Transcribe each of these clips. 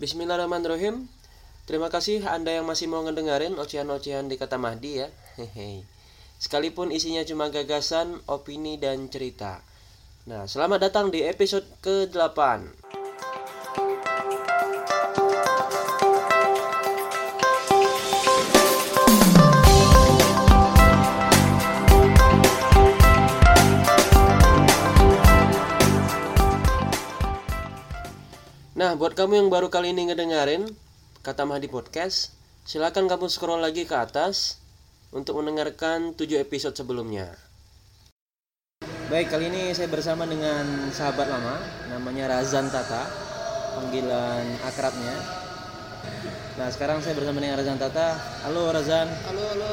Bismillahirrahmanirrahim. Terima kasih Anda yang masih mau ngedengerin ocehan-ocehan di kata Mahdi ya. Hehe. Sekalipun isinya cuma gagasan, opini, dan cerita. Nah, selamat datang di episode ke-8. Nah, buat kamu yang baru kali ini ngedengerin kata Mahdi Podcast, silakan kamu scroll lagi ke atas untuk mendengarkan 7 episode sebelumnya. Baik, kali ini saya bersama dengan sahabat lama, namanya Razan Tata, panggilan akrabnya. Nah, sekarang saya bersama dengan Razan Tata. Halo Razan. Halo, halo.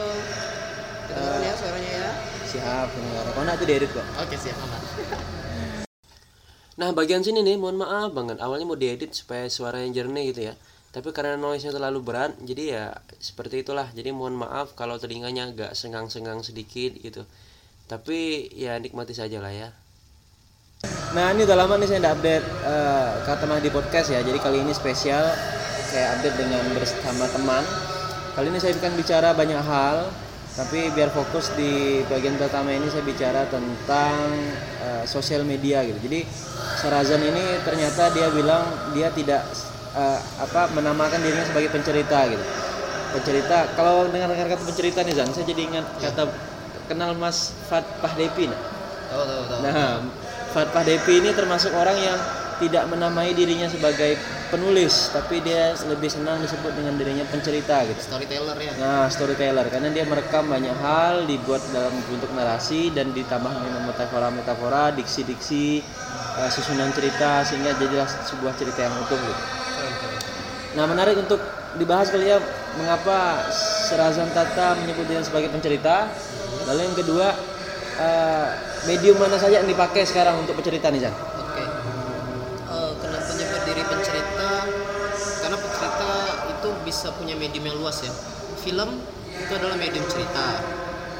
Kedengaran ya suaranya ya? Siap, pendengar. Kau nak tuh diedit kok. Oke, siap aman. Nah bagian sini nih mohon maaf banget. Awalnya mau diedit supaya suara yang jernih gitu ya. Tapi karena noise-nya terlalu berat jadi ya seperti itulah. Jadi mohon maaf kalau telinganya agak sengang-sengang sedikit gitu. Tapi ya nikmati saja lah ya. Nah ini udah lama nih saya tidak update uh, kata mah di podcast ya. Jadi kali ini spesial saya update dengan bersama teman. Kali ini saya akan bicara banyak hal tapi biar fokus di bagian pertama ini saya bicara tentang uh, sosial media gitu. Jadi Sarazan ini ternyata dia bilang dia tidak uh, apa menamakan dirinya sebagai pencerita gitu. Pencerita kalau dengar dengar kata pencerita nih Zan saya jadi ingat kata kenal Mas Fat Pahdepi nah. Tahu tahu tahu. Nah Fat Pahdepi ini termasuk orang yang tidak menamai dirinya sebagai penulis tapi dia lebih senang disebut dengan dirinya pencerita gitu. Storyteller ya? Nah storyteller. Karena dia merekam banyak hal dibuat dalam bentuk narasi dan ditambah dengan metafora metafora diksi diksi uh, susunan cerita sehingga jadilah sebuah cerita yang utuh gitu. Nah menarik untuk dibahas kali ya mengapa Serazan Tata menyebut dirinya sebagai pencerita. Lalu yang kedua uh, medium mana saja yang dipakai sekarang untuk pencerita nih Jan? Bisa punya medium yang luas ya. Film itu adalah medium cerita.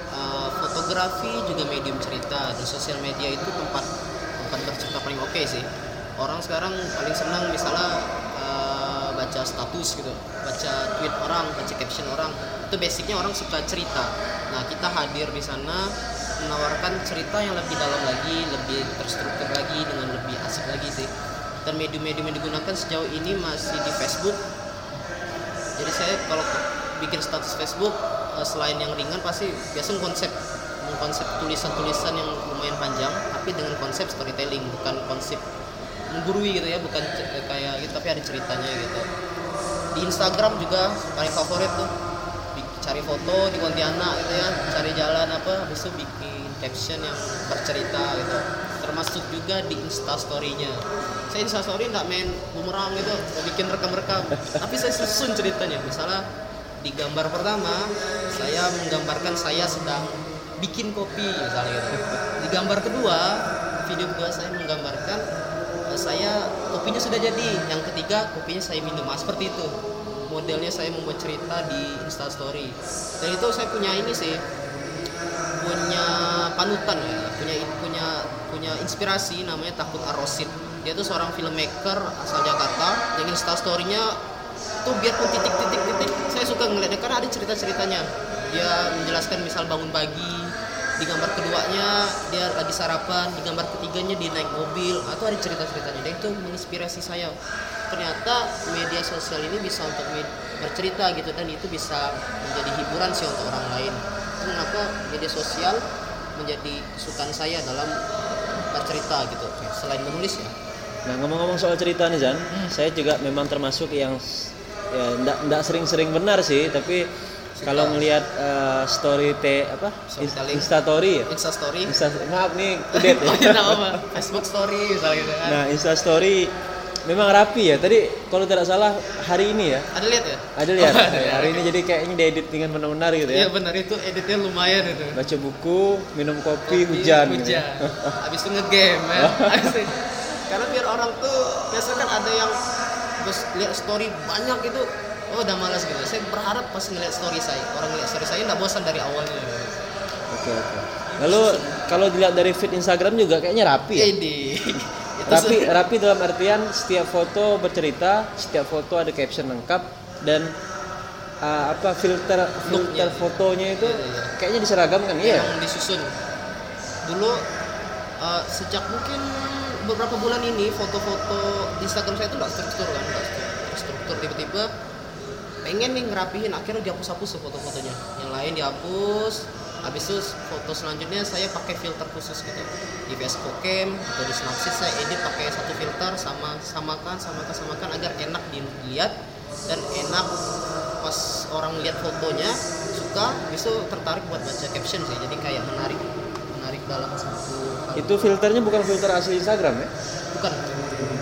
Uh, fotografi juga medium cerita. Dan sosial media itu tempat tempat bercerita paling oke okay sih. Orang sekarang paling senang misalnya uh, baca status gitu. Baca tweet orang baca caption orang. Itu basicnya orang suka cerita. Nah kita hadir di sana menawarkan cerita yang lebih dalam lagi lebih terstruktur lagi dengan lebih asik lagi sih. Dan medium-medium yang digunakan sejauh ini masih di Facebook jadi saya kalau bikin status Facebook uh, selain yang ringan pasti biasa konsep konsep tulisan-tulisan yang lumayan panjang tapi dengan konsep storytelling bukan konsep menggurui gitu ya bukan eh, kayak gitu tapi ada ceritanya gitu. Di Instagram juga paling favorit tuh cari foto di Pontianak gitu ya cari jalan apa habis itu bikin caption yang bercerita gitu termasuk juga di instastorynya. Saya instastory nggak main bumerang gitu bikin rekam-rekam. Tapi saya susun ceritanya. Misalnya di gambar pertama saya menggambarkan saya sedang bikin kopi misalnya gitu. Di gambar kedua video kedua saya menggambarkan eh, saya kopinya sudah jadi. Yang ketiga kopinya saya minum. Nah, seperti itu. Modelnya saya membuat cerita di instastory. Dan itu saya punya ini sih punya panutan ya punya punya inspirasi namanya Takut Arosid dia tuh seorang filmmaker asal Jakarta. Yang instastorynya tuh biarpun titik-titik-titik saya suka ngeliatnya karena ada cerita-ceritanya. Dia menjelaskan misal bangun pagi di gambar keduanya dia lagi sarapan di gambar ketiganya dia naik mobil atau ada cerita-ceritanya. Dan itu menginspirasi saya. Ternyata media sosial ini bisa untuk bercerita gitu dan itu bisa menjadi hiburan sih untuk orang lain. Kenapa media sosial menjadi kesukaan saya dalam bercerita gitu selain menulis ya. Nah ngomong-ngomong soal cerita nih Zan hmm. saya juga memang termasuk yang ya ndak sering-sering benar sih tapi kalau ngelihat uh, story t apa? Insta story ya? Insta story. Insta maaf nih update ya. Oh, apa Facebook story misalnya gitu kan. Nah insta story memang rapi ya. Tadi kalau tidak salah hari ini ya. Ada lihat ya? Ada lihat. Oh, ya, hari ini jadi kayaknya diedit dengan benar-benar gitu ya. Iya benar. Itu editnya lumayan itu. Baca buku minum kopi, kopi hujan hujan. gitu. habis itu ngegame ya. Karena biar orang tuh biasa kan ada yang terus lihat story banyak itu oh udah malas gitu. Saya berharap pas ngeliat story saya. Orang ngeliat story saya nggak bosan dari awalnya oke okay, oke. Okay. lalu kalau dilihat dari feed Instagram juga kayaknya rapi ya? Ini rapi rapi dalam artian setiap foto bercerita setiap foto ada caption lengkap dan uh, apa filter filter fotonya itu Iya, iya. kayaknya diseragamkan iya. Yang disusun. Dulu uh, sejak mungkin beberapa bulan ini foto-foto di Instagram saya itu nggak struktur kan nggak struktur, tiba-tiba pengen nih ngerapihin akhirnya dihapus-hapus foto-fotonya. Yang lain dihapus habis itu foto selanjutnya saya pakai filter khusus gitu. Di VS Cam atau di Snapseed saya edit pakai satu filter sama samakan samakan samakan agar enak dilihat dan enak pas orang lihat fotonya suka bisa tertarik buat baca caption sih. Jadi kayak menarik menarik dalam satu hal. itu filternya bukan filter asli Instagram ya? Bukan.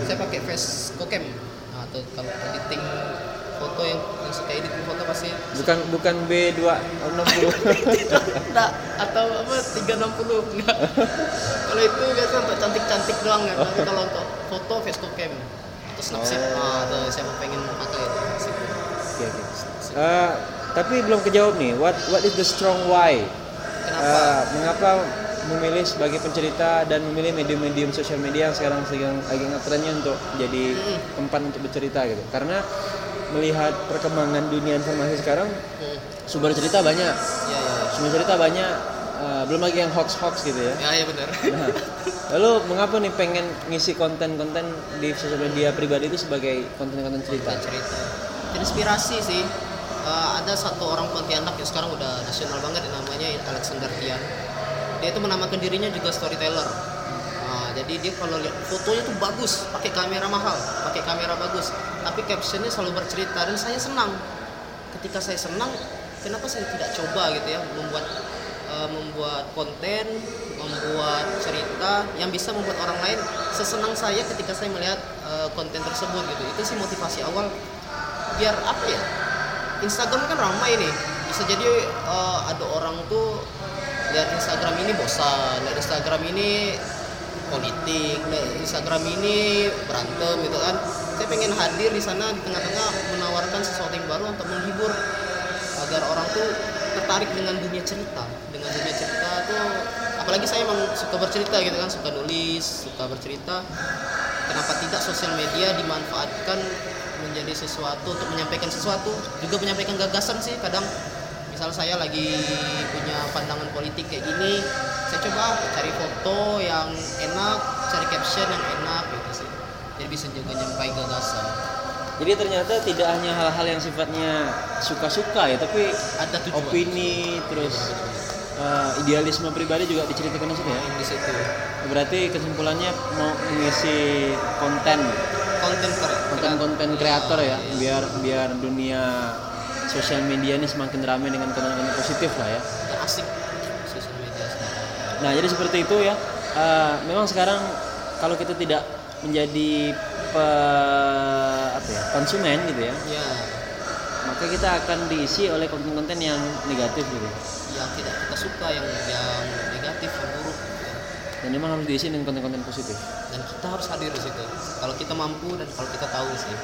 Saya pakai face cam. Nah, atau kalau editing foto yang, yang suka editing foto pasti bukan bukan B260 enggak atau apa 360 enggak. Kalau itu biasa untuk cantik-cantik doang kan tapi kalau untuk foto face cam. Atau snapseed Oh. ah, atau siapa pengen pakai itu situ. Oke. Eh, tapi belum kejawab nih what what is the strong why? Kenapa? Eh, mengapa memilih sebagai pencerita dan memilih medium-medium sosial media yang sekarang sedang lagi ngetrennya untuk jadi tempat untuk bercerita gitu? Karena melihat perkembangan dunia informasi sekarang Hmm. sumber cerita banyak. Ya ya ya sumber cerita banyak eh, belum lagi yang hoax-hoax gitu ya. Ya, ya benar. Nah, lalu mengapa nih pengen ngisi konten-konten di sosial media pribadi itu sebagai konten-konten cerita? dan cerita. Inspirasi sih. Eh, ada satu orang Pontianak yang sekarang udah nasional banget namanya Alexander Tian. Dia itu menamakan dirinya juga storyteller jadi dia kalau lihat fotonya tuh bagus pakai kamera mahal pakai kamera bagus. Tapi captionnya selalu bercerita dan saya senang. Ketika saya senang kenapa saya tidak coba gitu ya membuat eh, membuat konten membuat cerita yang bisa membuat orang lain sesenang saya ketika saya melihat eh, konten tersebut gitu. Itu sih motivasi awal. Biar apa ya Instagram kan ramai nih. Bisa jadi eh, ada orang tuh lihat Instagram ini bosan lihat Instagram ini politik lihat Instagram ini berantem gitu kan. Saya pengen hadir di sana di tengah-tengah menawarkan sesuatu yang baru untuk menghibur agar orang tuh tertarik dengan dunia cerita. Dengan dunia cerita tuh apalagi saya emang suka bercerita gitu kan suka nulis suka bercerita. Kenapa tidak sosial media dimanfaatkan menjadi sesuatu untuk menyampaikan sesuatu? Juga menyampaikan gagasan sih kadang misal saya lagi punya pandangan politik kayak gini saya coba cari foto yang enak cari caption yang enak gitu sih. Jadi bisa juga nyampai gagasan. Jadi ternyata tidak hanya hal-hal yang sifatnya suka-suka ya, tapi ada tujuan. opini terus eh, idealisme pribadi juga diceritakan di situ ya. di situ. Berarti kesimpulannya mau mengisi konten. Konten keren konten-konten kreator. ya, biar biar dunia sosial media ini semakin ramai dengan konten-konten positif lah ya. dan asik sosial media Nah, jadi seperti itu ya. Eh, memang sekarang kalau kita tidak menjadi pe- apa ya, konsumen gitu ya, ya maka kita akan diisi oleh konten-konten yang negatif gitu. yang tidak kita suka yang yang negatif yang buruk ya. Dan memang harus diisi dengan konten-konten positif. dan kita harus hadir di situ kalau kita mampu dan kalau kita tahu sih